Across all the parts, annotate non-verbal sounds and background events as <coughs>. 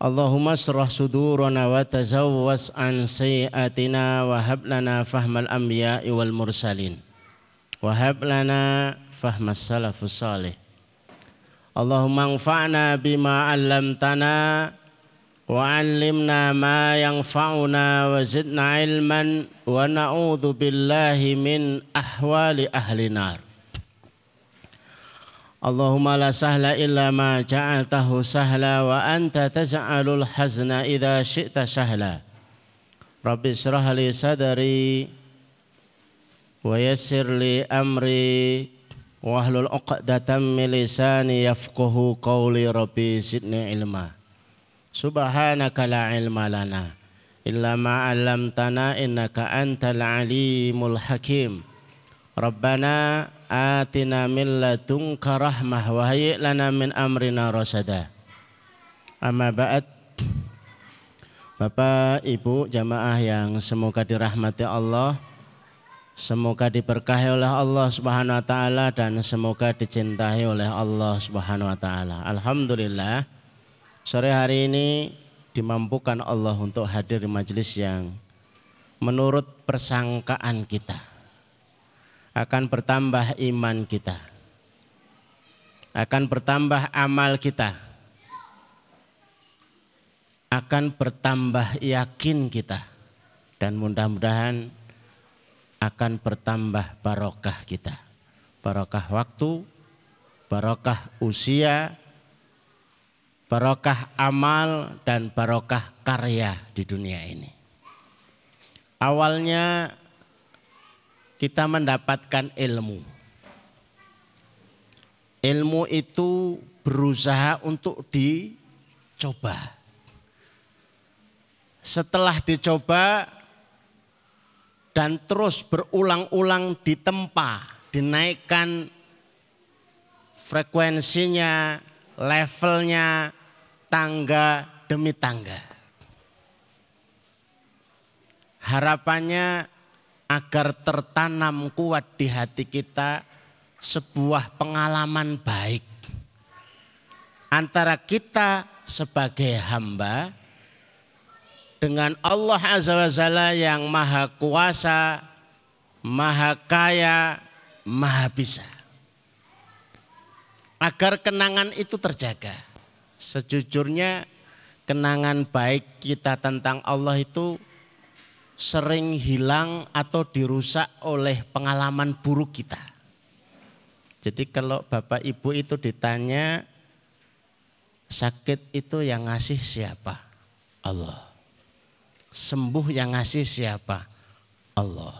Allahumma asrah sudurana wa tazawwas an sayiatina wa hab lana fahmal anbiya'i wal mursalin wa hab lana fahmas salafus salih. Allahumma anfa'na bima 'allamtana wa 'allimna ma yanfa'una wa zidna ilman wa na'udzu billahi min ahwali ahli nar. Allahumma la sahla illa ma ja'altahu sahla wa anta taj'alul hazna idza syi'ta sahla. Rabbi israh li sadri wa amri wahlul 'uqdatam min lisani yafqahu qawli rabbi zidni ilma. Ilma lana illa ma 'allamtana innaka antal hakim. Rabbana atina min ladunka rahmah wa hayyi lana min amrina rasada. Amma ba'd. Bapak, Ibu, jamaah yang semoga dirahmati Allah, semoga diberkahi oleh Allah Subhanahu wa taala dan semoga dicintai oleh Allah Subhanahu wa taala. Alhamdulillah. Sore hari ini dimampukan Allah untuk hadir di majelis yang menurut persangkaan kita akan bertambah iman kita, akan bertambah amal kita, akan bertambah yakin kita, dan mudah-mudahan akan bertambah barokah kita, barokah waktu, barokah usia, barokah amal, dan barokah karya di dunia ini. Awalnya kita mendapatkan ilmu. Ilmu itu berusaha untuk dicoba. Setelah dicoba dan terus berulang-ulang ditempa, dinaikkan frekuensinya, levelnya, tangga demi tangga. Harapannya agar tertanam kuat di hati kita sebuah pengalaman baik antara kita sebagai hamba dengan Allah Azza wa Jalla yang maha kuasa, maha kaya, maha bisa. Agar kenangan itu terjaga. Sejujurnya kenangan baik kita tentang Allah itu sering hilang atau dirusak oleh pengalaman buruk kita. Jadi kalau Bapak Ibu itu ditanya sakit itu yang ngasih siapa? Allah. Sembuh yang ngasih siapa? Allah.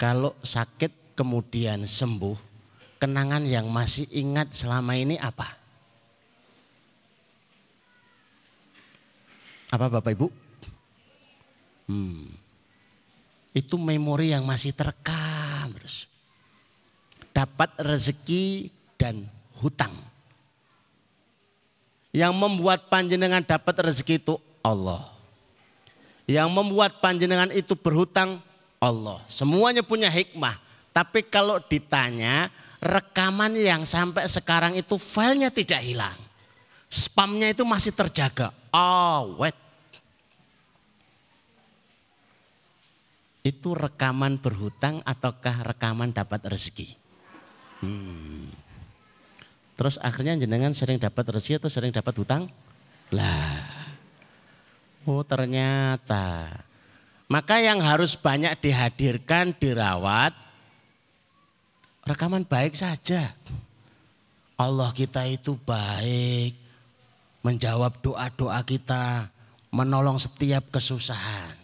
Kalau sakit kemudian sembuh, kenangan yang masih ingat selama ini apa? Apa Bapak Ibu? Hmm. Itu memori yang masih terekam terus. Dapat rezeki dan hutang. Yang membuat panjenengan dapat rezeki itu Allah. Yang membuat panjenengan itu berhutang Allah. Semuanya punya hikmah. Tapi kalau ditanya rekaman yang sampai sekarang itu filenya tidak hilang. Spamnya itu masih terjaga. Awet. Itu rekaman berhutang ataukah rekaman dapat rezeki? Hmm. Terus akhirnya jenengan sering dapat rezeki atau sering dapat hutang? Lah. Oh ternyata. Maka yang harus banyak dihadirkan, dirawat, rekaman baik saja. Allah kita itu baik, menjawab doa-doa kita, menolong setiap kesusahan.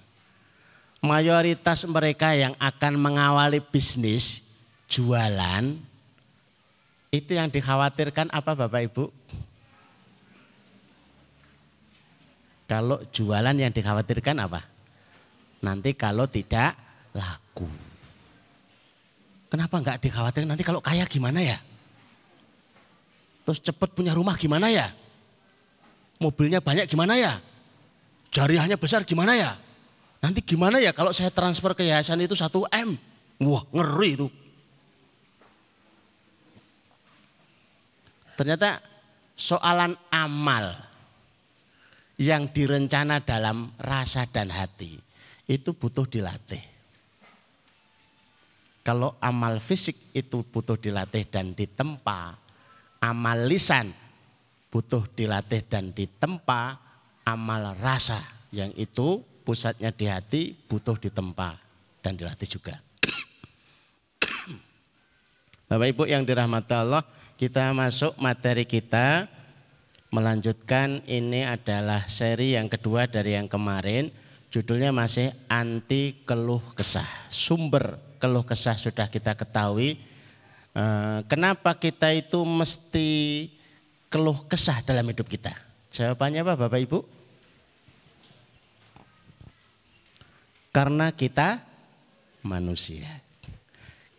Mayoritas mereka yang akan mengawali bisnis, jualan, itu yang dikhawatirkan apa Bapak Ibu? Kalau jualan yang dikhawatirkan apa? Nanti kalau tidak laku. Kenapa enggak dikhawatirkan nanti kalau kaya gimana ya? Terus cepat punya rumah gimana ya? Mobilnya banyak gimana ya? Jariahnya besar gimana ya? Nanti gimana ya kalau saya transfer ke yayasan itu 1 M? Wah ngeri itu. Ternyata soalan amal yang direncana dalam rasa dan hati itu butuh dilatih. Kalau amal fisik itu butuh dilatih dan ditempa, amal lisan butuh dilatih dan ditempa, amal rasa yang itu pusatnya di hati butuh ditempa dan dilatih juga. Bapak Ibu yang dirahmati Allah, kita masuk materi kita melanjutkan ini adalah seri yang kedua dari yang kemarin. Judulnya masih anti keluh kesah. Sumber keluh kesah sudah kita ketahui. Eh, kenapa kita itu mesti keluh kesah dalam hidup kita? Jawabannya apa Bapak Ibu? Karena kita manusia.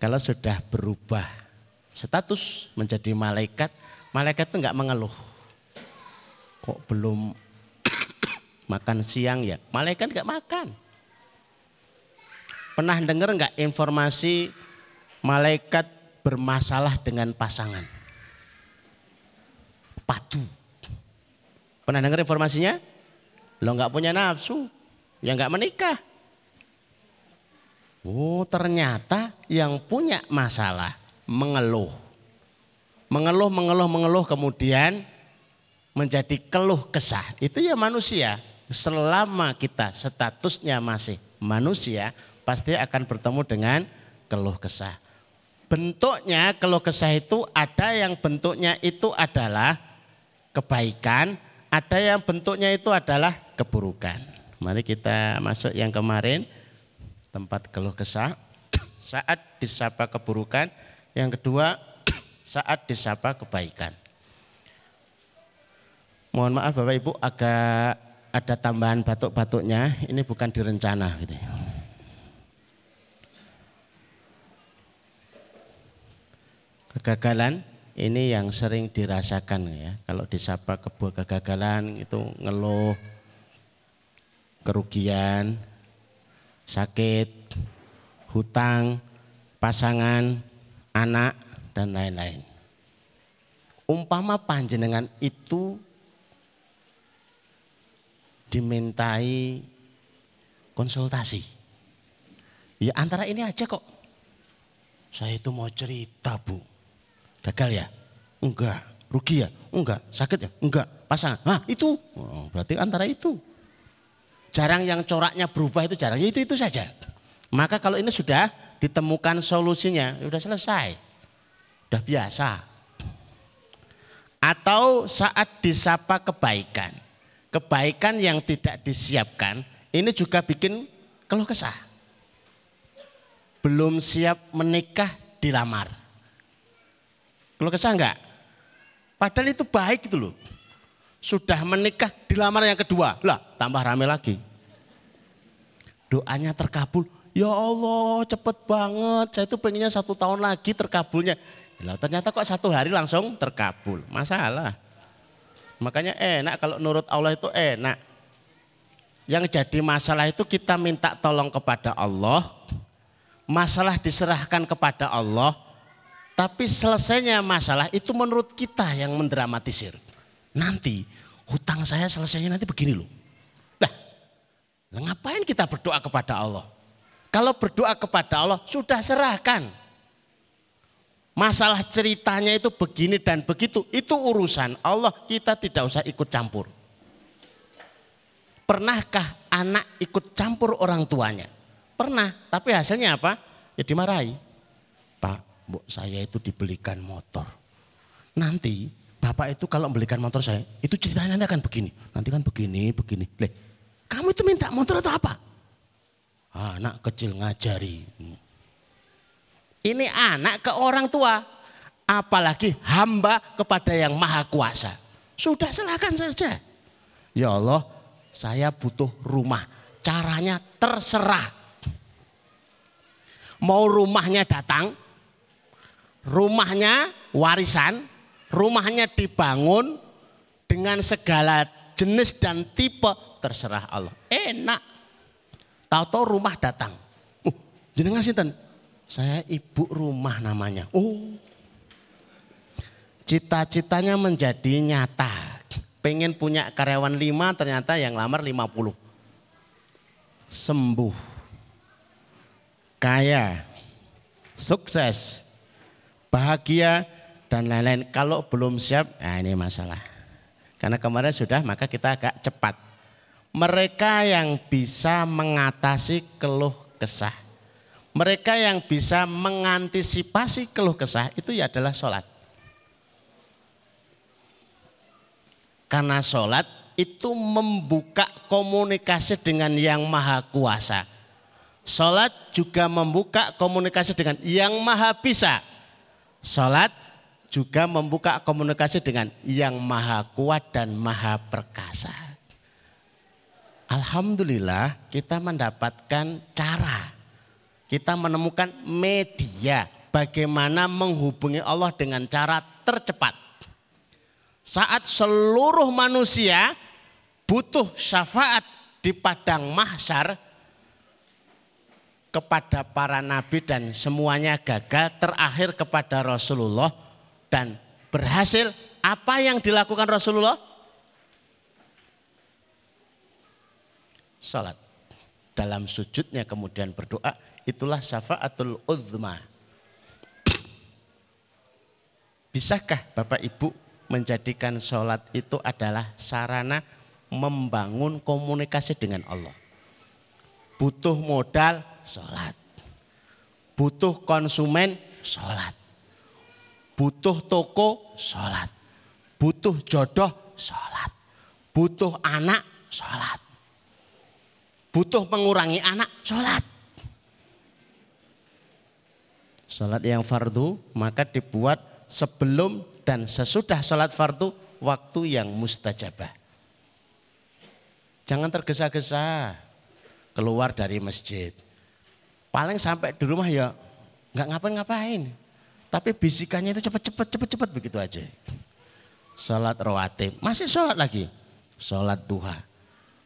Kalau sudah berubah status menjadi malaikat, malaikat itu enggak mengeluh kok belum <coughs> makan siang ya? Malaikat nggak makan. Pernah dengar nggak informasi malaikat bermasalah dengan pasangan? Padu. Pernah dengar informasinya? Lo nggak punya nafsu, ya nggak menikah. Oh ternyata yang punya masalah mengeluh. Mengeluh, mengeluh, mengeluh kemudian menjadi keluh kesah. Itu ya manusia. Selama kita statusnya masih manusia, pasti akan bertemu dengan keluh kesah. Bentuknya keluh kesah itu ada yang bentuknya itu adalah kebaikan, ada yang bentuknya itu adalah keburukan. Mari kita masuk yang kemarin, tempat keluh kesah. <clears throat> Saat disapa keburukan, yang kedua <clears throat> saat disapa kebaikan. Mohon maaf Bapak Ibu agak ada tambahan batuk-batuknya, ini bukan direncana gitu. Kegagalan ini yang sering dirasakan ya. Kalau disapa kebuah kegagalan itu ngeluh, kerugian, sakit, hutang, pasangan, anak dan lain-lain. Umpama panjenengan itu dimintai konsultasi. Ya antara ini aja kok. Saya itu mau cerita bu. Gagal ya? Enggak. Rugi ya? Enggak. Sakit ya? Enggak. Pasang? Nah itu. Oh, berarti antara itu. Jarang yang coraknya berubah itu jarang. Ya itu itu saja. Maka kalau ini sudah ditemukan solusinya, sudah selesai. Sudah biasa. Atau saat disapa kebaikan kebaikan yang tidak disiapkan ini juga bikin keluh kesah. Belum siap menikah dilamar. Keluh kesah enggak? Padahal itu baik itu loh. Sudah menikah dilamar yang kedua. Lah tambah rame lagi. Doanya terkabul. Ya Allah cepet banget. Saya itu pengennya satu tahun lagi terkabulnya. Ternyata kok satu hari langsung terkabul. Masalah. Makanya enak kalau nurut Allah itu enak. Yang jadi masalah itu kita minta tolong kepada Allah. Masalah diserahkan kepada Allah. Tapi selesainya masalah itu menurut kita yang mendramatisir. Nanti hutang saya selesainya nanti begini loh. Nah, ngapain kita berdoa kepada Allah? Kalau berdoa kepada Allah sudah serahkan Masalah ceritanya itu begini dan begitu, itu urusan Allah, kita tidak usah ikut campur. Pernahkah anak ikut campur orang tuanya? Pernah, tapi hasilnya apa? Ya dimarahi. Pak, Bu, saya itu dibelikan motor. Nanti Bapak itu kalau belikan motor saya, itu ceritanya nanti akan begini. Nanti kan begini, begini. Leh, kamu itu minta motor atau apa? Anak kecil ngajari. Ini anak ke orang tua. Apalagi hamba kepada yang maha kuasa. Sudah silakan saja. Ya Allah, saya butuh rumah. Caranya terserah. Mau rumahnya datang, rumahnya warisan, rumahnya dibangun dengan segala jenis dan tipe terserah Allah. Enak. Tahu-tahu rumah datang. Uh, jenengan sinten? Saya ibu rumah namanya. Oh. Cita-citanya menjadi nyata. Pengen punya karyawan lima ternyata yang lamar lima puluh. Sembuh. Kaya. Sukses. Bahagia dan lain-lain. Kalau belum siap, nah ini masalah. Karena kemarin sudah, maka kita agak cepat. Mereka yang bisa mengatasi keluh kesah. Mereka yang bisa mengantisipasi keluh kesah itu ya adalah sholat. Karena sholat itu membuka komunikasi dengan yang maha kuasa. Sholat juga membuka komunikasi dengan yang maha bisa. Sholat juga membuka komunikasi dengan yang maha kuat dan maha perkasa. Alhamdulillah kita mendapatkan cara. Kita menemukan media bagaimana menghubungi Allah dengan cara tercepat. Saat seluruh manusia butuh syafaat di padang mahsyar kepada para nabi dan semuanya gagal terakhir kepada Rasulullah dan berhasil apa yang dilakukan Rasulullah? Salat. Dalam sujudnya kemudian berdoa, itulah syafaatul uzma. Bisakah Bapak Ibu menjadikan sholat itu adalah sarana membangun komunikasi dengan Allah? Butuh modal, sholat. Butuh konsumen, sholat Butuh toko, sholat. Butuh jodoh, sholat. Butuh anak, sholat. Butuh mengurangi anak, sholat. Sholat yang fardu maka dibuat sebelum dan sesudah sholat fardu waktu yang mustajabah. Jangan tergesa-gesa keluar dari masjid. Paling sampai di rumah ya nggak ngapain-ngapain. Tapi bisikannya itu cepat-cepat, cepat-cepat begitu aja. Sholat rawatib, masih sholat lagi. Sholat duha.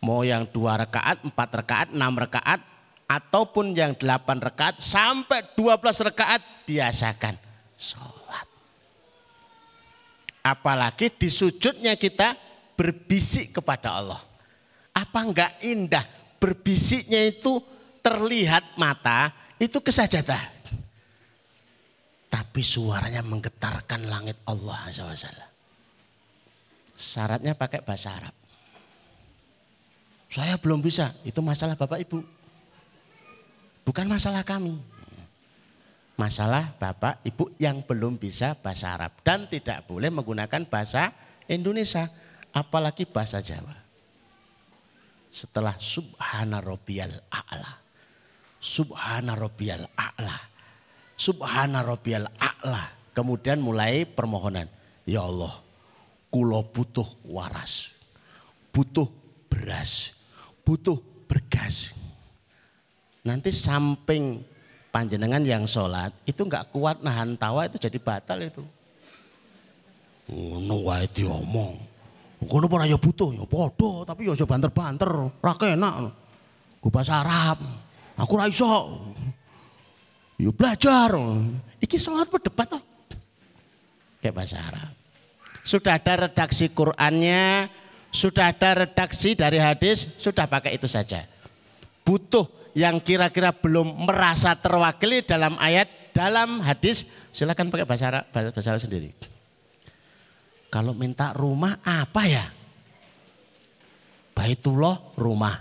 Mau yang dua rakaat, empat rakaat, enam rakaat, ataupun yang delapan rakaat sampai dua belas rakaat biasakan sholat. Apalagi di sujudnya kita berbisik kepada Allah. Apa enggak indah berbisiknya itu terlihat mata itu kesajatan tapi suaranya menggetarkan langit Allah. Syaratnya pakai bahasa Arab. Saya belum bisa, itu masalah Bapak Ibu. Bukan masalah kami. Masalah Bapak Ibu yang belum bisa bahasa Arab dan tidak boleh menggunakan bahasa Indonesia, apalagi bahasa Jawa. Setelah subhana rabbiyal a'la. Subhana rabbiyal a'la Subhana rabbiyal a'la. Kemudian mulai permohonan. Ya Allah, kulo butuh waras. Butuh beras. Butuh bergas. Nanti samping panjenengan yang sholat itu nggak kuat nahan tawa itu jadi batal itu. Ngono wae diomong. Kono ora ya butuh ya padha tapi ya aja banter-banter, ra enak. Gue bahasa Arab. Aku ra iso. Yuk belajar. Iki sholat berdebat toh. Kayak bahasa Arab. Sudah ada redaksi Qurannya, sudah ada redaksi dari hadis, sudah pakai itu saja. Butuh yang kira-kira belum merasa terwakili dalam ayat, dalam hadis, silakan pakai bahasa Arab, bahasa Arab sendiri. Kalau minta rumah apa ya? Baitullah rumah.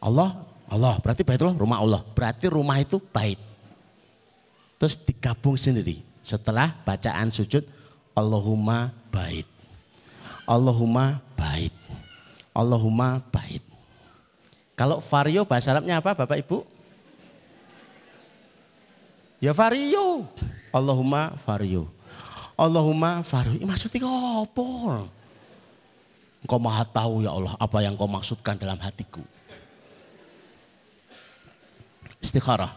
Allah, Allah berarti Baitullah rumah Allah. Berarti rumah itu bait. Terus digabung sendiri. Setelah bacaan sujud Allahumma bait. Allahumma. Allahumma bait. Kalau vario bahasa Arabnya apa Bapak Ibu? Ya vario. Allahumma vario. Allahumma vario. Maksudnya apa? Engkau maha tahu ya Allah apa yang kau maksudkan dalam hatiku. Istikharah.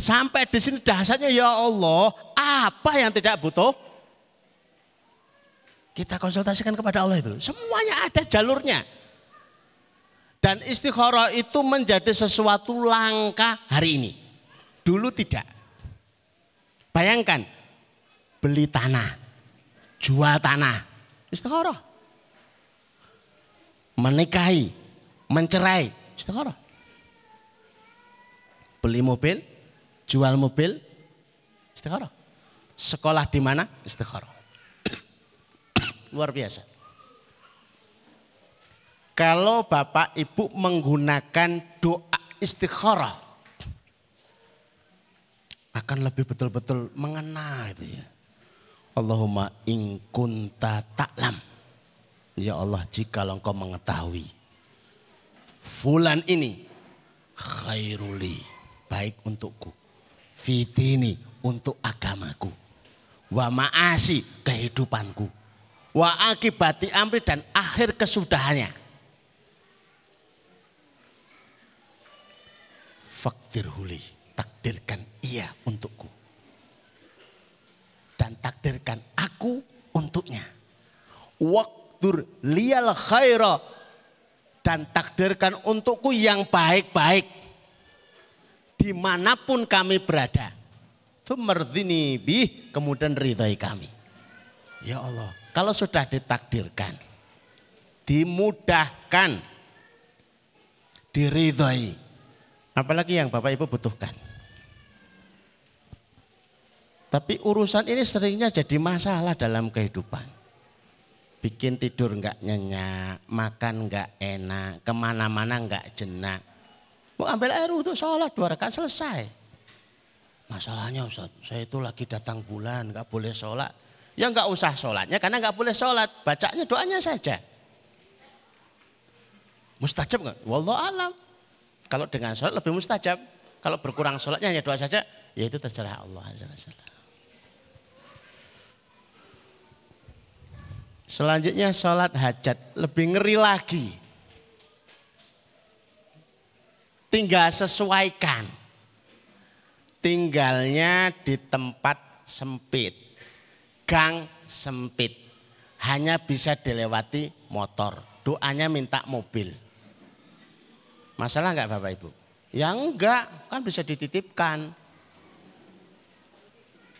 Sampai di sini dasarnya ya Allah, apa yang tidak butuh? Kita konsultasikan kepada Allah itu. Semuanya ada jalurnya. Dan istikharah itu menjadi sesuatu langka hari ini. Dulu tidak. Bayangkan, beli tanah, jual tanah, istikharah. Menikahi, mencerai, istikharah. Beli mobil, jual mobil, istikharah. Sekolah di mana? Istikharah. Luar biasa. Kalau Bapak Ibu menggunakan doa istikharah akan lebih betul-betul mengena itu ya. Allahumma in kunta ta'lam. Ya Allah, jika engkau mengetahui fulan ini khairuli baik untukku. Fitini untuk agamaku. Wa ma'asi kehidupanku. Wa akibati amri dan akhir kesudahannya. Faktir huli, takdirkan ia untukku. Dan takdirkan aku untuknya. Waktur liyal khaira dan takdirkan untukku yang baik-baik di mana pun kami berada. Fumardini bih kemudian ridhai kami. Ya Allah, kalau sudah ditakdirkan, dimudahkan, diridhai, Apalagi yang Bapak Ibu butuhkan. Tapi urusan ini seringnya jadi masalah dalam kehidupan. Bikin tidur enggak nyenyak, makan enggak enak, ke mana-mana enggak jenak. Mau ambil air untuk sholat dua rakaat selesai. Masalahnya Ustaz, saya itu lagi datang bulan, enggak boleh sholat. Ya enggak usah sholatnya karena enggak boleh sholat. Bacanya doanya saja. Mustajab enggak? Wallah alam. Kalau dengan sholat lebih mustajab. Kalau berkurang sholatnya hanya doa saja, ya itu terserah Allah Selanjutnya sholat hajat, lebih ngeri lagi. Tinggal sesuaikan. Tinggalnya di tempat sempit. Gang sempit. Hanya bisa dilewati motor. Doanya minta mobil. Masalah enggak Bapak Ibu? Ya enggak, kan bisa dititipkan.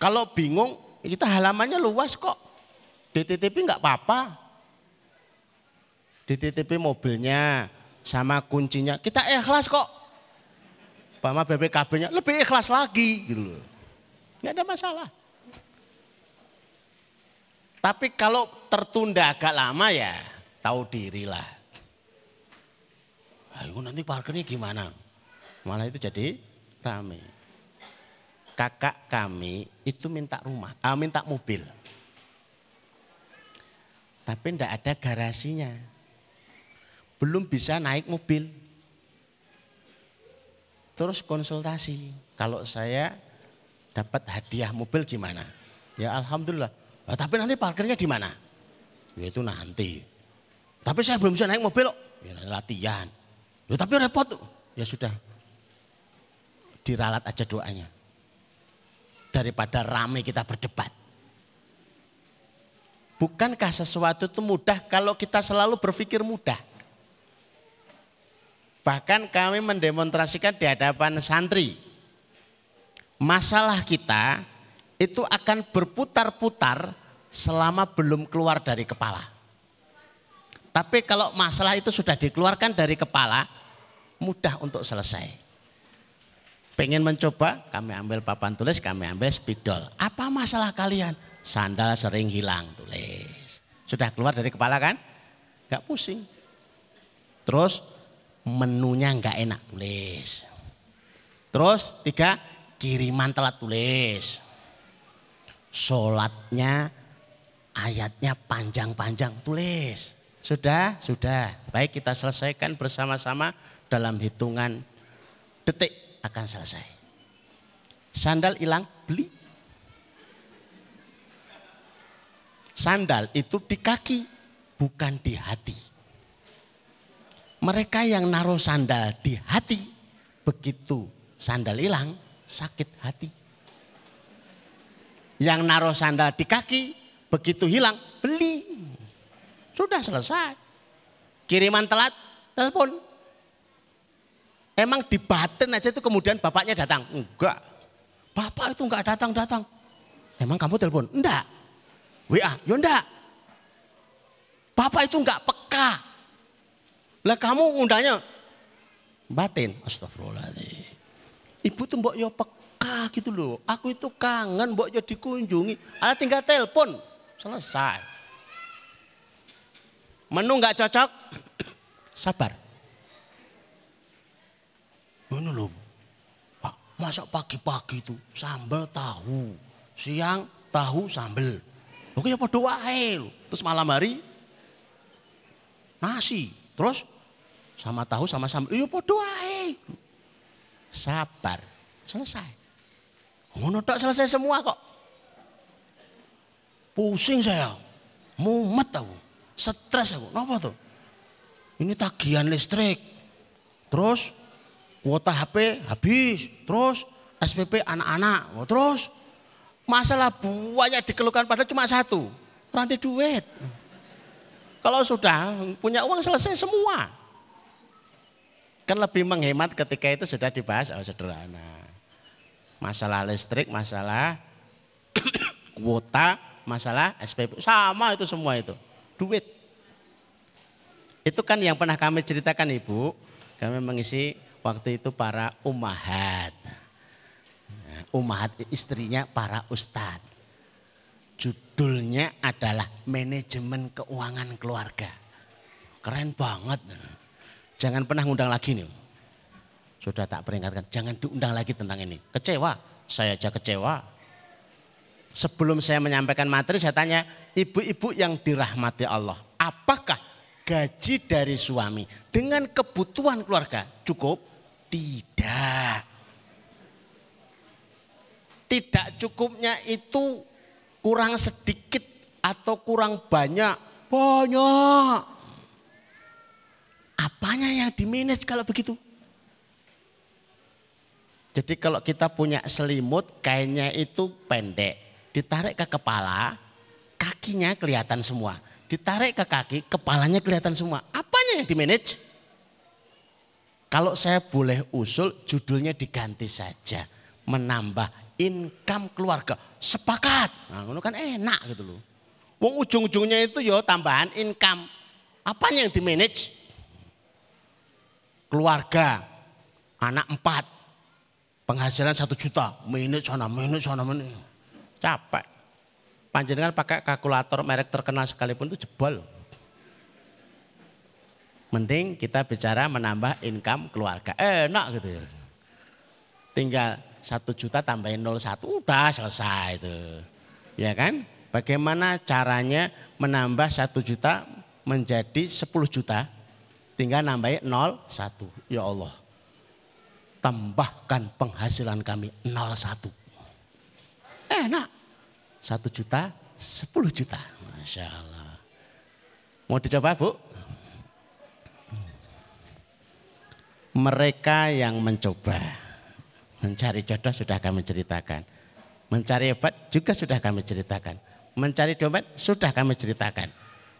Kalau bingung, kita halamannya luas kok. Dititipi enggak apa-apa. Dititipi mobilnya sama kuncinya, kita ikhlas kok. Bama BPKB-nya lebih ikhlas lagi gitu loh. Enggak ada masalah. Tapi kalau tertunda agak lama ya tahu diri lah. Ayo nanti parkirnya gimana? Malah itu jadi rame. Kakak kami itu minta rumah, ah, minta mobil. Tapi tidak ada garasinya. Belum bisa naik mobil. Terus konsultasi, kalau saya dapat hadiah mobil gimana? Ya alhamdulillah. Tapi nanti parkirnya di mana? Ya itu nanti. Tapi saya belum bisa naik mobil, ya latihan. Ya, tapi repot. Ya sudah. Diralat aja doanya. Daripada rame kita berdebat. Bukankah sesuatu itu mudah kalau kita selalu berpikir mudah? Bahkan kami mendemonstrasikan di hadapan santri. Masalah kita itu akan berputar-putar selama belum keluar dari kepala. Tapi kalau masalah itu sudah dikeluarkan dari kepala, mudah untuk selesai. Pengen mencoba, kami ambil papan tulis, kami ambil spidol. Apa masalah kalian? Sandal sering hilang, tulis. Sudah keluar dari kepala kan? Gak pusing. Terus menunya gak enak, tulis. Terus tiga, kiriman telat tulis. Sholatnya ayatnya panjang-panjang tulis. Sudah, sudah. Baik kita selesaikan bersama-sama dalam hitungan detik akan selesai. Sandal hilang, beli. Sandal itu di kaki, bukan di hati. Mereka yang naruh sandal di hati, begitu sandal hilang, sakit hati. Yang naruh sandal di kaki, begitu hilang, beli. Sudah selesai. Kiriman telat, telepon. Emang di batin aja itu kemudian bapaknya datang. Enggak. Bapak itu enggak datang-datang. Emang kamu telepon? Enggak. WA, ya enggak. Bapak itu enggak peka. Lah kamu undangnya batin. Astagfirullahaladzim. Ibu tuh mbok yo peka gitu loh. Aku itu kangen mbok yo dikunjungi. Ada tinggal telepon. Selesai. Menu enggak cocok. <clears throat> Sabar. Ini loh. Pak, masak pagi-pagi itu sambal tahu. Siang tahu sambal. Oke ya wae Terus malam hari nasi. Terus sama tahu sama sambal. Ya padha wae. Sabar. Selesai. Ngono selesai semua kok. Pusing saya. Mumet aku. Stres aku. Kenapa tuh? Ini tagihan listrik. Terus kuota HP habis. Terus SPP anak-anak. Terus Masalah banyak dikeluhkan pada cuma satu, rantai duit. Kalau sudah punya uang selesai semua. Kan lebih menghemat ketika itu sudah dibahas, oh sederhana. Masalah listrik, masalah <coughs> kuota, masalah SPP, sama itu semua itu. Duit. Itu kan yang pernah kami ceritakan Ibu, kami mengisi waktu itu para umahat. Umat istrinya para ustadz. Judulnya adalah manajemen keuangan keluarga. Keren banget. Jangan pernah ngundang lagi nih. Sudah tak peringatkan, jangan diundang lagi tentang ini. Kecewa, saya aja kecewa. Sebelum saya menyampaikan materi, saya tanya, ibu-ibu yang dirahmati Allah, apakah gaji dari suami dengan kebutuhan keluarga cukup? Tidak tidak cukupnya itu kurang sedikit atau kurang banyak. Banyak. Apanya yang dimanage kalau begitu? Jadi kalau kita punya selimut kainnya itu pendek. Ditarik ke kepala, kakinya kelihatan semua. Ditarik ke kaki, kepalanya kelihatan semua. Apanya yang dimanage? Kalau saya boleh usul judulnya diganti saja. Menambah income keluarga. Sepakat. Nah, itu kan enak gitu loh. Wong ujung-ujungnya itu ya tambahan income. Apa yang di manage? Keluarga, anak empat, penghasilan satu juta, manage sana, manage sana, manage. Capek. Panjenengan pakai kalkulator merek terkenal sekalipun itu jebol. Mending kita bicara menambah income keluarga. Enak gitu ya. Tinggal satu juta tambahin 01 udah selesai itu. Ya kan? Bagaimana caranya menambah satu juta menjadi 10 juta? Tinggal nambahin 01. Ya Allah. Tambahkan penghasilan kami 01. Enak. Satu juta, 10 juta. Masya Allah. Mau dicoba Bu? Mereka yang mencoba Mencari jodoh sudah kami ceritakan. Mencari obat juga sudah kami ceritakan. Mencari dompet sudah kami ceritakan.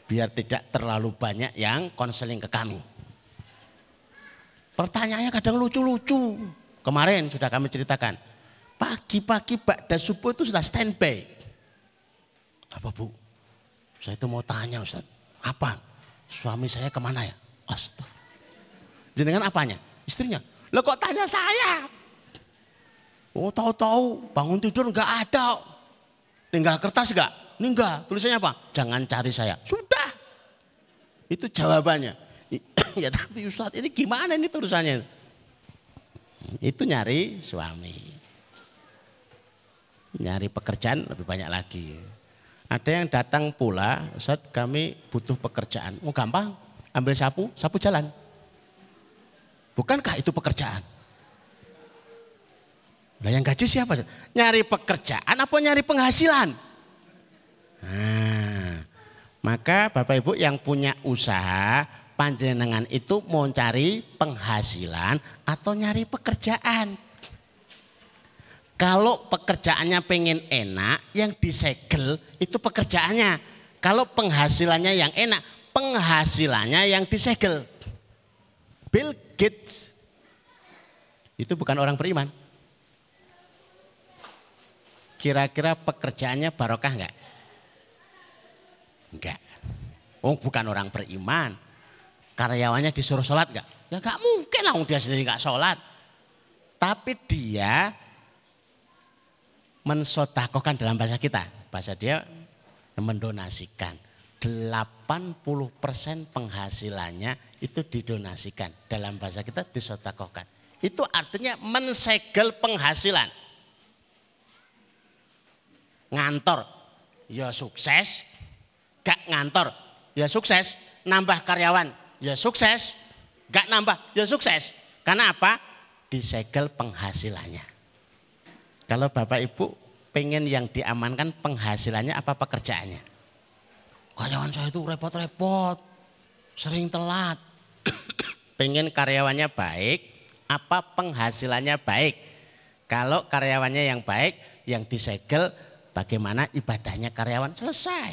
Biar tidak terlalu banyak yang konseling ke kami. Pertanyaannya kadang lucu-lucu. Kemarin sudah kami ceritakan. Pagi-pagi Bakda Subuh itu sudah standby. Apa bu? Saya itu mau tanya Ustaz. Apa? Suami saya ke mana ya? Astaga. Jenengan apanya? Istrinya. Lo kok tanya saya? Oh tahu-tahu bangun tidur nggak ada. Tinggal kertas nggak? Enggak. Tulisannya apa? Jangan cari saya. Sudah. Itu jawabannya. <clears throat> ya tapi Ustadz ini gimana ini tulisannya? Itu nyari suami. Nyari pekerjaan lebih banyak lagi. Ada yang datang pula, Ustaz kami butuh pekerjaan. Oh gampang, ambil sapu, sapu jalan. Bukankah itu pekerjaan? Nah yang gaji siapa? Nyari pekerjaan apa nyari penghasilan? Nah, maka Bapak Ibu yang punya usaha, panjenengan itu mau cari penghasilan atau nyari pekerjaan. Kalau pekerjaannya pengen enak, yang disegel itu pekerjaannya. Kalau penghasilannya yang enak, penghasilannya yang disegel. Bill Gates itu bukan orang beriman. Kira-kira pekerjaannya barokah enggak? Enggak. Oh bukan orang beriman. Karyawannya disuruh sholat enggak? Ya enggak mungkin lah dia sendiri enggak sholat. Tapi dia mensotakokan dalam bahasa kita. Bahasa dia mendonasikan. 80% penghasilannya itu didonasikan. Dalam bahasa kita disotakokan. Itu artinya mensegel penghasilan. Ngantor ya sukses, gak ngantor, ya sukses. Nambah karyawan, ya sukses. Gak nambah, ya sukses. Karena apa? Disegel penghasilannya. Kalau Bapak Ibu pengen yang diamankan penghasilannya apa pekerjaannya? Karyawan saya itu repot-repot, sering telat. <clears throat> pengen karyawannya baik, apa penghasilannya baik? Kalau karyawannya yang baik, yang disegel bagaimana ibadahnya karyawan selesai.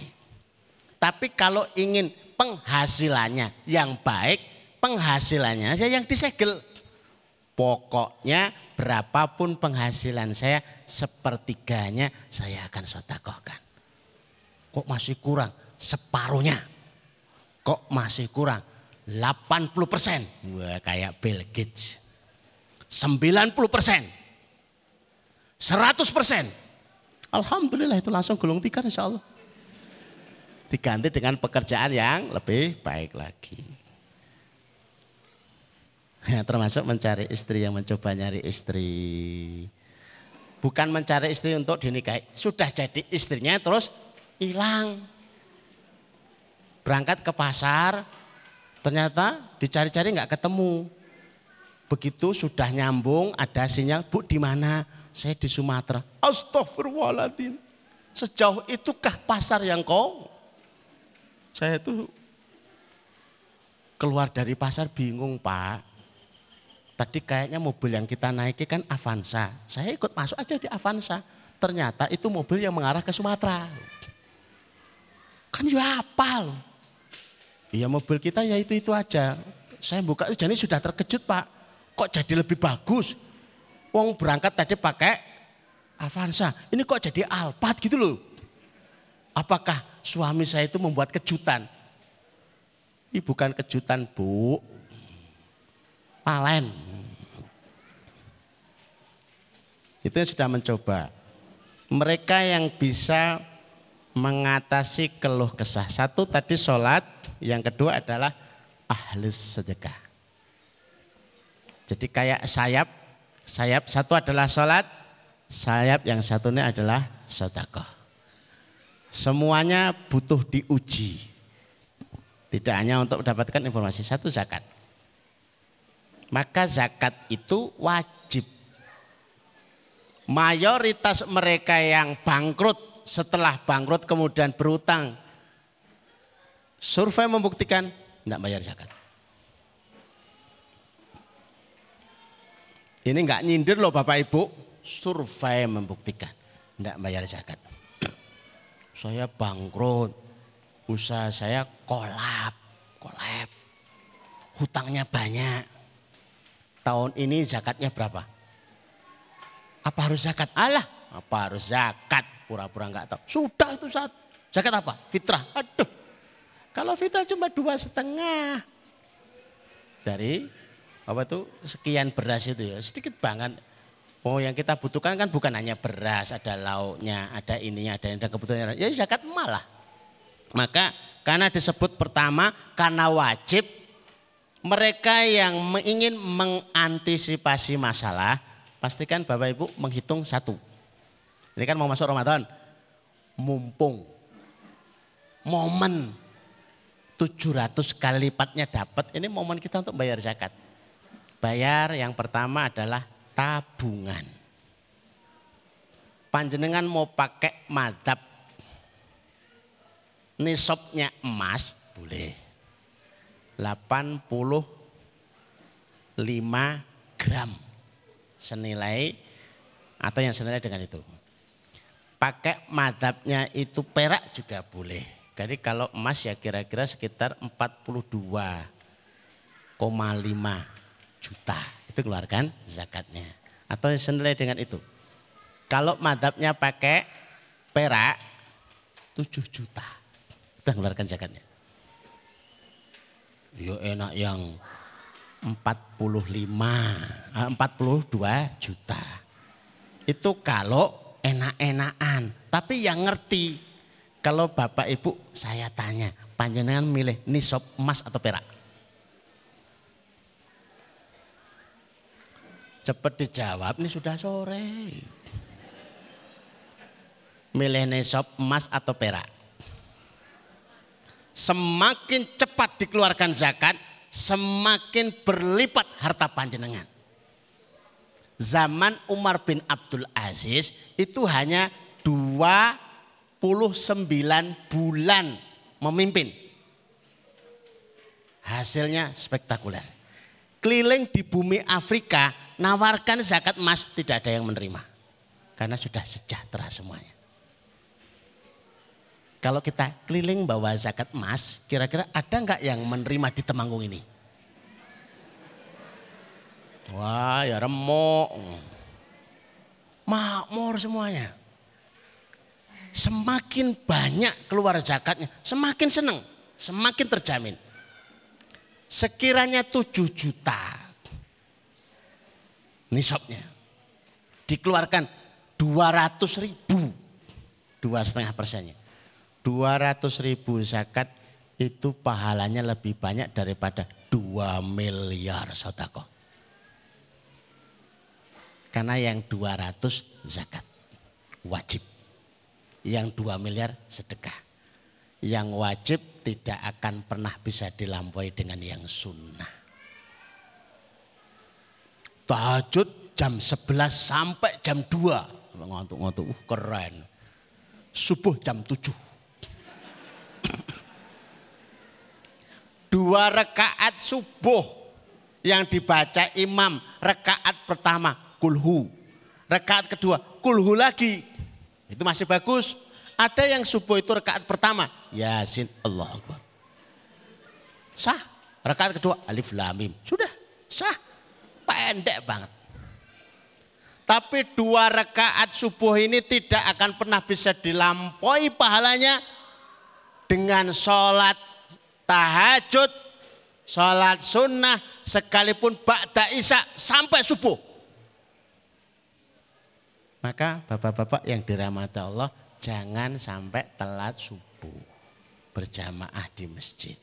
Tapi kalau ingin penghasilannya yang baik, penghasilannya saya yang disegel. Pokoknya berapapun penghasilan saya, sepertiganya saya akan sotakohkan. Kok masih kurang? Separuhnya. Kok masih kurang? 80 persen. Wah kayak Bill Gates. 90 persen. 100 persen. Alhamdulillah itu langsung gulung tikar insya Allah diganti dengan pekerjaan yang lebih baik lagi. <laughs> Termasuk mencari istri yang mencoba nyari istri. Bukan mencari istri untuk dinikahi. Sudah jadi istrinya terus hilang. Berangkat ke pasar, ternyata dicari-cari nggak ketemu. Begitu sudah nyambung, ada sinyal, Bu di mana? Saya di Sumatera. Astagfirullahaladzim. Sejauh itukah pasar yang kau saya itu keluar dari pasar bingung Pak. Tadi kayaknya mobil yang kita naiki kan Avanza. Saya ikut masuk aja di Avanza. Ternyata itu mobil yang mengarah ke Sumatera. Kan ya apal. Iya mobil kita ya itu-itu aja. Saya buka jadi sudah terkejut Pak. Kok jadi lebih bagus? Wong berangkat tadi pakai Avanza. Ini kok jadi Alphard gitu loh. Apakah suami saya itu membuat kejutan? Ini bukan kejutan bu, palen. Itu sudah mencoba. Mereka yang bisa mengatasi keluh kesah. Satu tadi sholat, yang kedua adalah ahli sedekah. Jadi kayak sayap, sayap satu adalah sholat, sayap yang satunya adalah sodakoh. Semuanya butuh diuji. Tidak hanya untuk mendapatkan informasi. Satu zakat. Maka zakat itu wajib. Mayoritas mereka yang bangkrut setelah bangkrut kemudian berutang. Survei membuktikan tidak bayar zakat. Ini enggak nyindir loh Bapak Ibu. Survei membuktikan tidak bayar zakat saya bangkrut, usaha saya kolap, kolap, hutangnya banyak. Tahun ini zakatnya berapa? Apa harus zakat? Allah, apa harus zakat? Pura-pura nggak tahu. Sudah itu saat zakat apa? Fitrah. Aduh, kalau fitrah cuma dua setengah dari apa tuh sekian beras itu ya sedikit banget Oh yang kita butuhkan kan bukan hanya beras, ada lauknya, ada ininya, ada yang ada kebutuhan. Ya zakat malah. Maka karena disebut pertama karena wajib mereka yang ingin mengantisipasi masalah pastikan Bapak Ibu menghitung satu. Ini kan mau masuk Ramadan. Mumpung. Momen 700 kali lipatnya dapat. Ini momen kita untuk bayar zakat. Bayar yang pertama adalah tabungan. Panjenengan mau pakai madhab nisabnya emas boleh. 85 gram senilai atau yang senilai dengan itu. Pakai madhabnya itu perak juga boleh. Jadi kalau emas ya kira-kira sekitar 42,5 juta. Itu keluarkan zakatnya. Atau yang senilai dengan itu. Kalau madhabnya pakai perak 7 juta. Itu keluarkan zakatnya. Yo enak yang 45, 42 juta. Itu kalau enak-enakan. Tapi yang ngerti, kalau bapak ibu saya tanya, panjenengan milih nisab emas atau perak? Cepat dijawab, ini sudah sore. Milih nisab emas atau perak? Semakin cepat dikeluarkan zakat, semakin berlipat harta panjenengan. Zaman Umar bin Abdul Aziz itu hanya 29 bulan memimpin. Hasilnya spektakuler. Keliling di bumi Afrika nawarkan zakat emas tidak ada yang menerima. Karena sudah sejahtera semuanya. Kalau kita keliling bawa zakat emas, kira-kira ada nggak yang menerima di Temanggung ini? Wah ya remuk. Makmur semuanya. Semakin banyak keluar zakatnya, semakin senang, semakin terjamin. Sekiranya 7 juta nisabnya dikeluarkan 200 ribu, dua setengah persennya. 200 ribu zakat itu pahalanya lebih banyak daripada 2 miliar sodako. Karena yang 200 zakat wajib. Yang 2 miliar sedekah. Yang wajib tidak akan pernah bisa dilampaui dengan yang sunnah. Tahajud jam 11 sampai jam 2. Ngantuk-ngantuk, uh, keren. Subuh jam 7 dua rekaat subuh yang dibaca imam rekaat pertama kulhu. Rekaat kedua kulhu lagi. Itu masih bagus. Ada yang subuh itu rekaat pertama yasin Allah sah. Rekaat kedua alif lamim sudah sah. Pendek banget. Tapi dua rekaat subuh ini tidak akan pernah bisa dilampaui pahalanya dengan sholat tahajud, sholat sunnah, sekalipun ba'da isya sampai subuh. Maka bapak-bapak yang dirahmati Allah jangan sampai telat subuh berjamaah di masjid.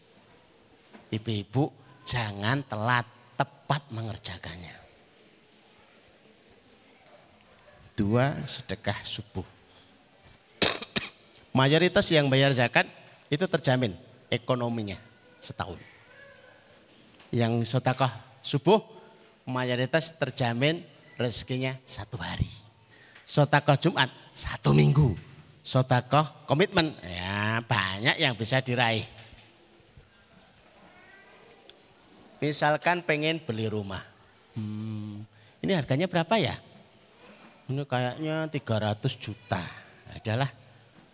Ibu-ibu jangan telat tepat mengerjakannya. Dua sedekah subuh. <coughs> Mayoritas yang bayar zakat itu terjamin ekonominya setahun. Yang sotakoh subuh mayoritas terjamin rezekinya satu hari. Sotakoh Jumat satu minggu. Sotakoh komitmen ya banyak yang bisa diraih. Misalkan pengen beli rumah. Hmm, ini harganya berapa ya? Ini kayaknya 300 juta. Adalah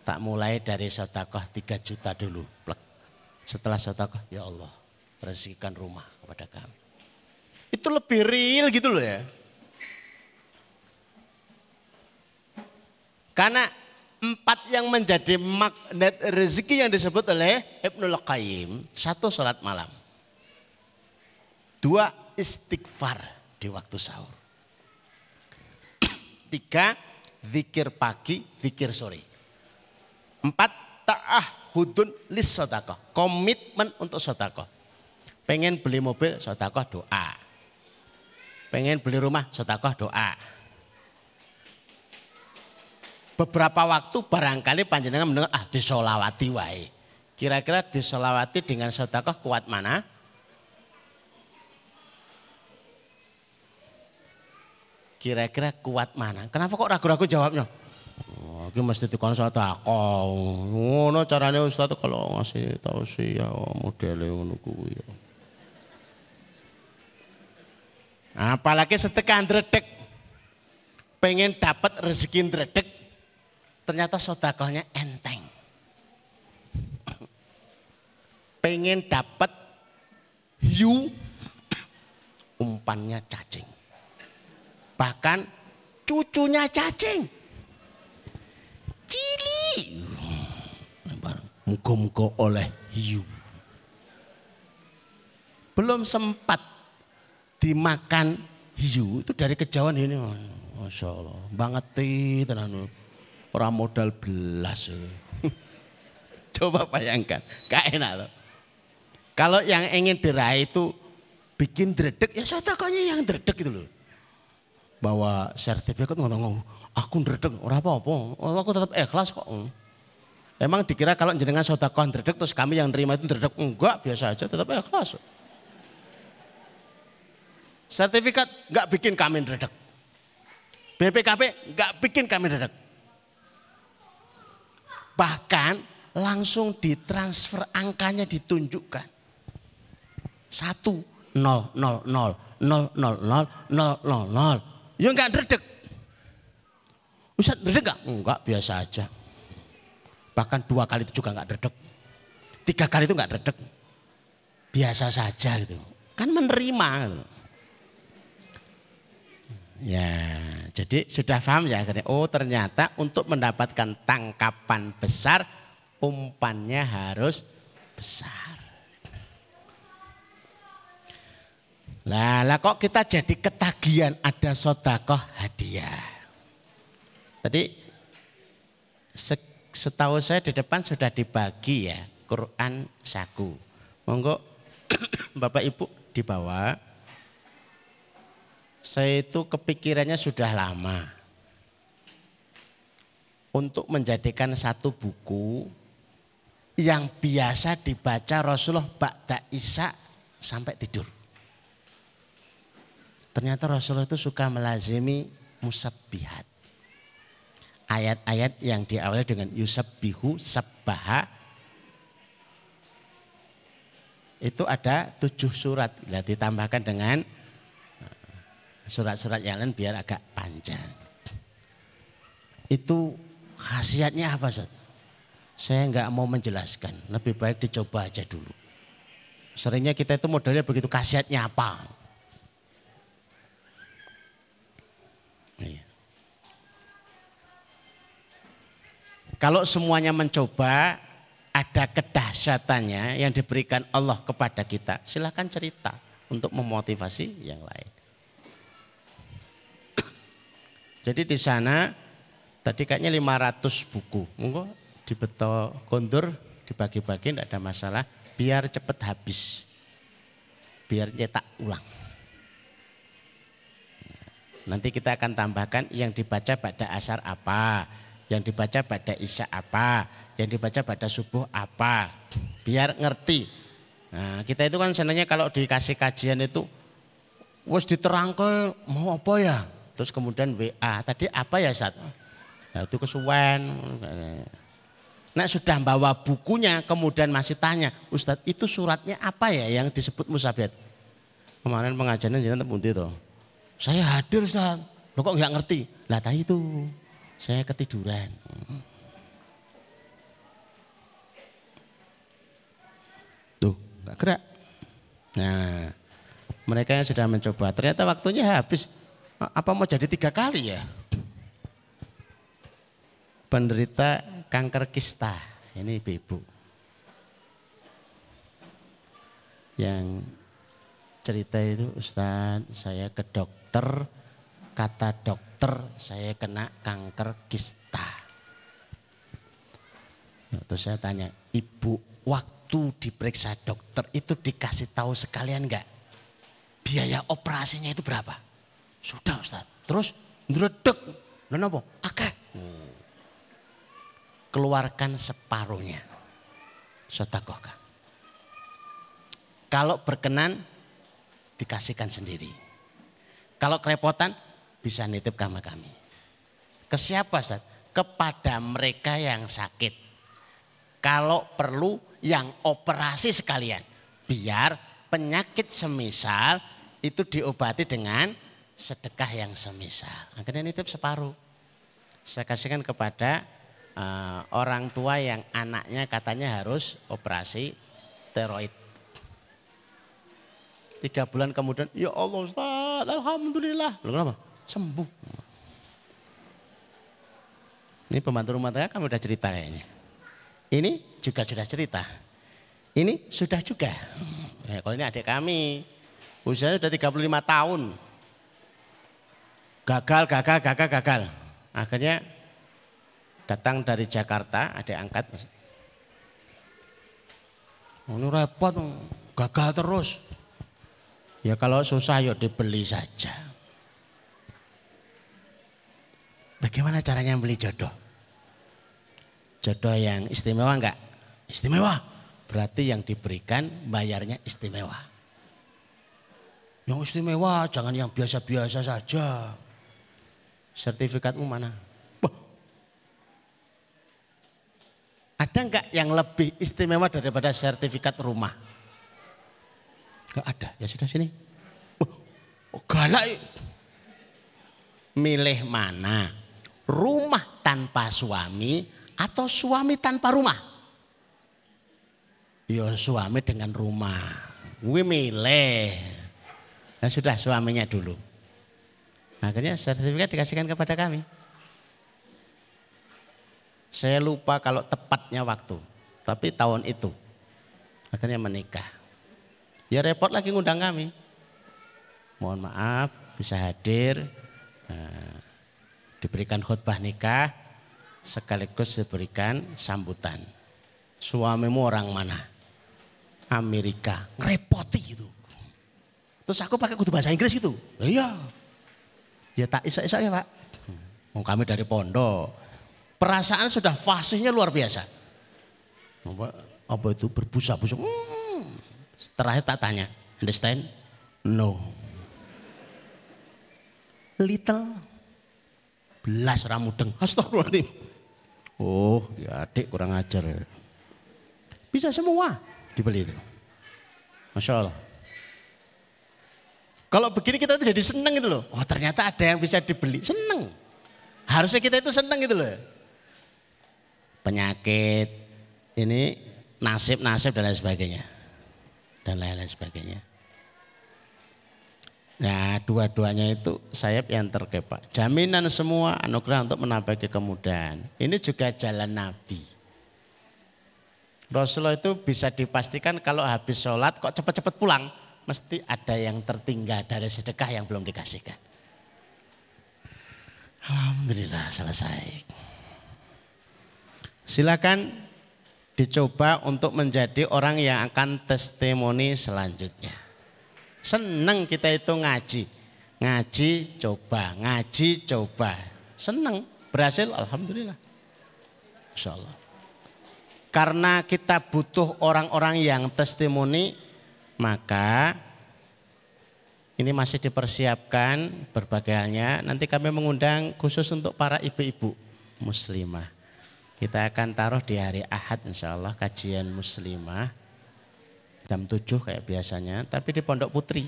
tak mulai dari sotakoh 3 juta dulu. Plek. Setelah sedekah, ya Allah, rezekikan rumah kepada kami. Itu lebih real gitu loh ya. Karena empat yang menjadi magnet rezeki yang disebut oleh Ibnul Qayyim. Satu sholat malam. Dua istighfar di waktu sahur. <clears throat> Tiga zikir pagi, zikir sore. Empat ta'ah hudun lis sodakoh. Komitmen untuk sodakoh. Pengen beli mobil sodakoh doa. Pengen beli rumah sodakoh doa. beberapa waktu barangkali panjenengan mendengar ah disolawati wae. Kira-kira disolawati dengan sodakoh kuat mana? Kira-kira kuat mana? Kenapa kok ragu-ragu jawabnya? Ini mesti dikon sedekah. Ngono carane Ustaz kalau ngasih tahu sih ya ngono kuwi ya. Apalagi sedekah ndredeg. Pengen dapat rezeki ndredeg. Ternyata sedekahnya enteng. Pengen dapat hiu umpannya cacing. Bahkan cucunya cacing. Cili. Muka-muka oleh hiu. Belum sempat dimakan hiu itu dari kejauhan ini. Masya Allah. Banget tenan. Orang modal belas. <laughs> Coba bayangkan. Gak enak loh. Kalau yang ingin diraih itu bikin dredek ya saya takutnya yang dredek itu loh bawa sertifikat ngomong aku ndredeg ora apa-apa. Aku tetap ikhlas kok. Emang dikira kalau jenengan sedekah ndredeg terus kami yang nerima itu ndredeg enggak biasa aja tetap ikhlas. Sertifikat enggak bikin kami ndredeg. BPKP enggak bikin kami ndredeg. Bahkan langsung ditransfer angkanya ditunjukkan. Satu, nol, nol, nol, nol, nol, nol, nol, nol, nol. Ya enggak dredeg. Ustaz dredeg enggak? Enggak, biasa aja. Bahkan dua kali itu juga enggak dredeg. Tiga kali itu enggak dredeg. Biasa saja gitu. Kan menerima. Gitu. Ya, jadi sudah paham ya akhirnya. Oh ternyata untuk mendapatkan tangkapan besar umpannya harus besar. Lah, lah kok kita jadi ketagihan ada sodakoh hadiah. Tadi setahu saya di depan sudah dibagi ya Quran saku. Monggo <clears throat> Bapak Ibu di bawah. Saya itu kepikirannya sudah lama. Untuk menjadikan satu buku yang biasa dibaca Rasulullah Ba'da Isa sampai tidur. Ternyata Rasulullah itu suka melazimi musabbihat. Ayat-ayat yang diawali dengan yusabbihu sabbaha. Itu ada tujuh surat. Bila ditambahkan dengan eh, surat-surat yang lain biar agak panjang. Itu khasiatnya apa Ustaz? Saya nggak mau menjelaskan. Lebih baik dicoba aja dulu. Seringnya kita itu modelnya begitu khasiatnya apa? Kalau semuanya mencoba, ada kedahsyatannya yang diberikan Allah kepada kita, silahkan cerita untuk memotivasi yang lain. <clears throat> Jadi di sana tadi kayaknya 500 buku. Monggo dibeto kondur, dibagi-bagi tidak ada masalah, biar cepat habis. Biar cetak ulang. Nanti kita akan tambahkan yang dibaca pada asar apa, yang dibaca pada isya apa, yang dibaca pada subuh apa. Biar ngerti. Nah, kita itu kan senangnya kalau dikasih kajian itu wes diterangkan mau apa ya? Terus kemudian WA, tadi apa ya saat? Nah, itu kesuwen. Nah sudah bawa bukunya kemudian masih tanya, Ustadz itu suratnya apa ya yang disebut musabiyat? Kemarin pengajaran jangan temundi tuh. Saya hadir Ustaz. Lo kok nggak ngerti? Lah tadi itu saya ketiduran. Tuh, nggak gerak. Nah, mereka yang sudah mencoba, ternyata waktunya habis. Apa mau jadi tiga kali ya? Penderita kanker kista, ini ibu-ibu. Yang cerita itu Ustaz, saya ke dokter, kata dokter saya kena kanker kista. Terus saya tanya, ibu waktu diperiksa dokter itu dikasih tahu sekalian enggak? Biaya operasinya itu berapa? Sudah Ustaz. Terus ndredeg. Lha napa? Akeh. keluarkan separuhnya. Sotakohkan. Kalau berkenan, dikasihkan sendiri. Kalau kerepotan, bisa nitip sama kami. Ke siapa Ustaz? Kepada mereka yang sakit. Kalau perlu yang operasi sekalian. Biar penyakit semisal itu diobati dengan sedekah yang semisal. Akhirnya nitip separuh. Saya kasihkan kepada uh, orang tua yang anaknya katanya harus operasi steroid. Tiga bulan kemudian, ya Allah Ustaz, Alhamdulillah. Lalu kenapa? Sembuh. Ini pembantu rumah tangga kami udah cerita kayaknya. Ini juga sudah cerita. Ini sudah juga. Ya, kalau ini adik kami, usianya sudah 35 tahun. Gagal, gagal, gagal, gagal. Akhirnya datang dari Jakarta, adik angkat. Ini repot, gagal terus. Ya kalau susah yuk dibeli saja. Bagaimana caranya beli jodoh? Jodoh yang istimewa enggak? Istimewa. Berarti yang diberikan bayarnya istimewa. Yang istimewa jangan yang biasa-biasa saja. Sertifikatmu mana? Ada enggak yang lebih istimewa daripada sertifikat rumah? Gak ada. Ya sudah sini. Oh, galak. Milih mana? Rumah tanpa suami atau suami tanpa rumah? Ya suami dengan rumah. Gue milih. Ya sudah suaminya dulu. Akhirnya sertifikat dikasihkan kepada kami. Saya lupa kalau tepatnya waktu. Tapi tahun itu. Akhirnya menikah. Ya repot lagi ngundang kami. Mohon maaf bisa hadir. Diberikan khutbah nikah sekaligus diberikan sambutan. Suamimu orang mana? Amerika. Ngerepoti gitu. Terus aku pakai kudu bahasa Inggris gitu. Iya. Ya tak isak-isak ya pak. Mau kami dari pondok. Perasaan sudah fasihnya luar biasa. Apa, apa itu berbusa-busa. Hmm, Terakhir tak tanya, understand? No. Little belas ramudeng. Astagfirullahaladzim. Oh, ya adik kurang ajar. Bisa semua dibeli itu. Masya Allah. Kalau begini kita tuh jadi seneng gitu loh. Oh ternyata ada yang bisa dibeli. Seneng. Harusnya kita itu seneng gitu loh. Penyakit, ini nasib-nasib dan lain sebagainya dan lain-lain sebagainya. Nah, dua-duanya itu sayap yang terkepak. Jaminan semua anugerah untuk menambah kemudahan. Ini juga jalan Nabi. Rasulullah itu bisa dipastikan kalau habis sholat kok cepat-cepat pulang. Mesti ada yang tertinggal dari sedekah yang belum dikasihkan. Alhamdulillah selesai. Silakan dicoba untuk menjadi orang yang akan testimoni selanjutnya. Senang kita itu ngaji. Ngaji coba, ngaji coba. Senang, berhasil Alhamdulillah. Insya Allah. Karena kita butuh orang-orang yang testimoni, maka ini masih dipersiapkan berbagai halnya. Nanti kami mengundang khusus untuk para ibu-ibu muslimah. Kita akan taruh di hari Ahad insya Allah kajian muslimah. Jam 7 kayak biasanya, tapi di Pondok Putri.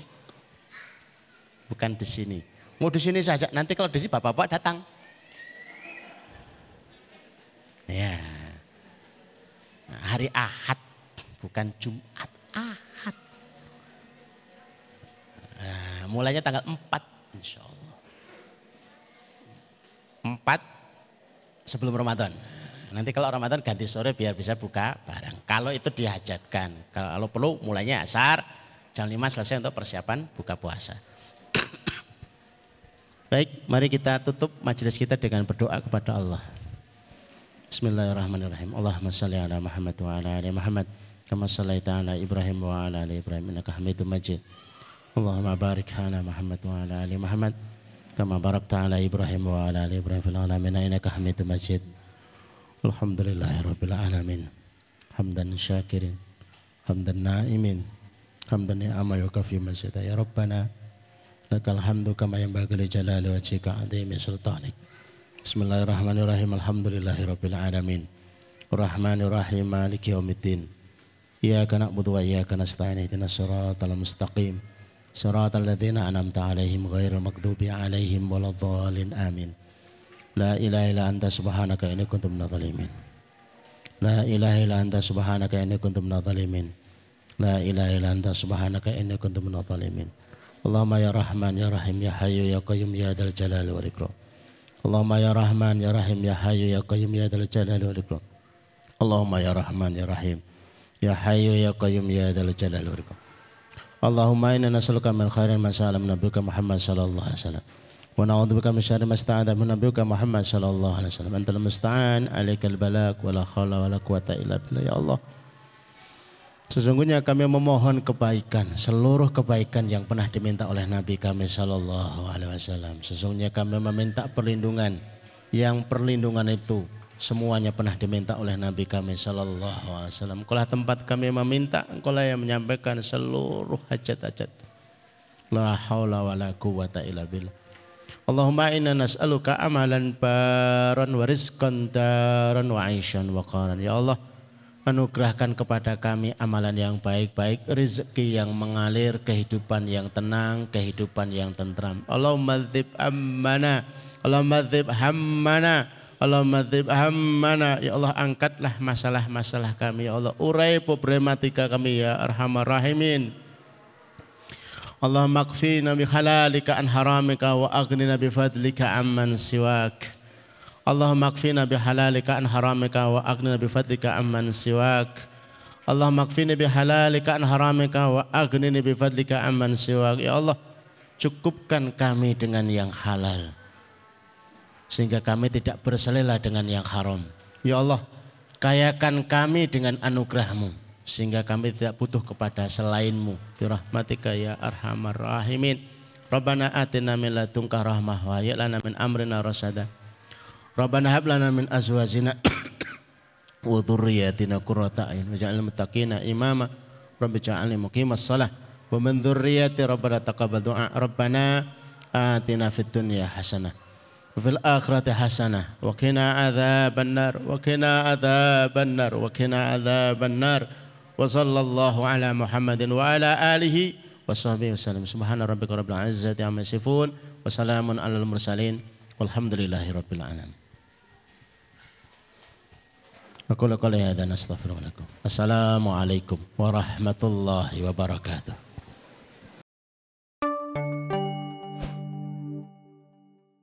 Bukan di sini. Mau di sini saja, nanti kalau di sini bapak-bapak datang. Ya. Hari Ahad, bukan Jumat, Ahad. Nah, mulainya tanggal 4 insya Allah. 4 sebelum Ramadan. Nanti kalau Ramadan ganti sore biar bisa buka barang. Kalau itu dihajatkan. Kalau perlu mulainya asar, jam 5 selesai untuk persiapan buka puasa. <coughs> Baik, mari kita tutup majelis kita dengan berdoa kepada Allah. Bismillahirrahmanirrahim. Allahumma salli ala Muhammad wa ala ali Muhammad. Kama sallaita ala Ibrahim wa ala ali Ibrahim. Innaka hamidun majid. Allahumma barik ala Muhammad wa ala ali Muhammad. Kama barakta ala Ibrahim wa ala ali Ibrahim fil alamin innaka hamidun majid. الحمد لله رب العالمين حمدا شاكر حمدا نائم حمدا نعم يكفي مجد يا ربنا لك الحمد كما ينبغي لجلال وجهك عظيم سلطانك بسم الله الرحمن الرحيم الحمد لله رب العالمين الرحمن الرحيم مالك يوم الدين إياك نعبد وإياك نستعين اهدنا الصراط المستقيم صراط الذين أنعمت عليهم غير المغضوب عليهم ولا الضالين آمين La ilaha illa anta subhanaka inni kuntu minadh. La ilaha illa anta subhanaka inni kuntu minadh. La ilaha illa anta subhanaka inni kuntu minadh. Allahumma ya Rahman ya Rahim ya Hayyu ya Qayyum ya Dzal Jalali wal. Allahumma ya Rahman ya Rahim ya Hayyu ya Qayyum ya Dzal Jalali wal. Allahumma ya Rahman ya Rahim ya Hayyu ya Qayyum ya Dzal Jalali wal Ikram. Allahumma inna nas'aluka min khairin ma Muhammad sallallahu alaihi wasallam. ونعوذ بك من شر ما استعاذ من نبيك محمد صلى الله عليه وسلم أنت المستعان عليك البلاغ ولا حول ولا قوة إلا بالله ya Allah Sesungguhnya kami memohon kebaikan, seluruh kebaikan yang pernah diminta oleh Nabi kami Shallallahu Alaihi Wasallam. Sesungguhnya kami meminta perlindungan, yang perlindungan itu semuanya pernah diminta oleh Nabi kami Shallallahu Alaihi Wasallam. Kalau tempat kami meminta, engkau yang menyampaikan seluruh hajat-hajat. La haula wa la quwata illa billah. Allahumma inna nas'aluka amalan baran wa rizqan daran wa aishan wa qaran. Ya Allah, anugerahkan kepada kami amalan yang baik-baik, rezeki yang mengalir, kehidupan yang tenang, kehidupan yang tentram. Allahumma dzib ammana, Allahumma dzib hammana, Allahumma dzib hammana. Ya Allah, angkatlah masalah-masalah kami. Ya Allah, urai problematika kami ya arhamar rahimin. اللهم اكفينا بحلالك عن حرامك واغننا بفضلك عمن سواك اللهم اكفينا بحلالك عن حرامك واغننا بفضلك عمن سواك اللهم اكفينا بحلالك عن حرامك واغننا بفضلك عمن سواك ya Allah cukupkan kami dengan yang halal sehingga kami tidak berselela dengan yang haram ya Allah kayakan kami dengan anugerahmu sehingga kami tidak butuh kepada selainmu. Birahmatika ya arhamar rahimin. Rabbana atina min ladunka rahmah wa hayyi lana min amrina rasada. Rabbana hab lana min azwajina <clears throat> wa dhurriyyatina qurrata a'yun waj'alna muttaqina imama. Rabbi ja'alni muqimas shalah wa min dhurriyyati rabbana taqabbal du'a. Rabbana atina fid dunya hasanah wa fil akhirati hasanah wa qina adzabannar wa qina adzabannar wa qina adzabannar. وصلى الله على محمد وعلى آله وصحبه وسلم. سبحان ربك رب العزة عما يصفون وسلام على المرسلين. والحمد لله رب العالمين. أقول قولي هذا نستغفر لكم. السلام عليكم ورحمة الله وبركاته.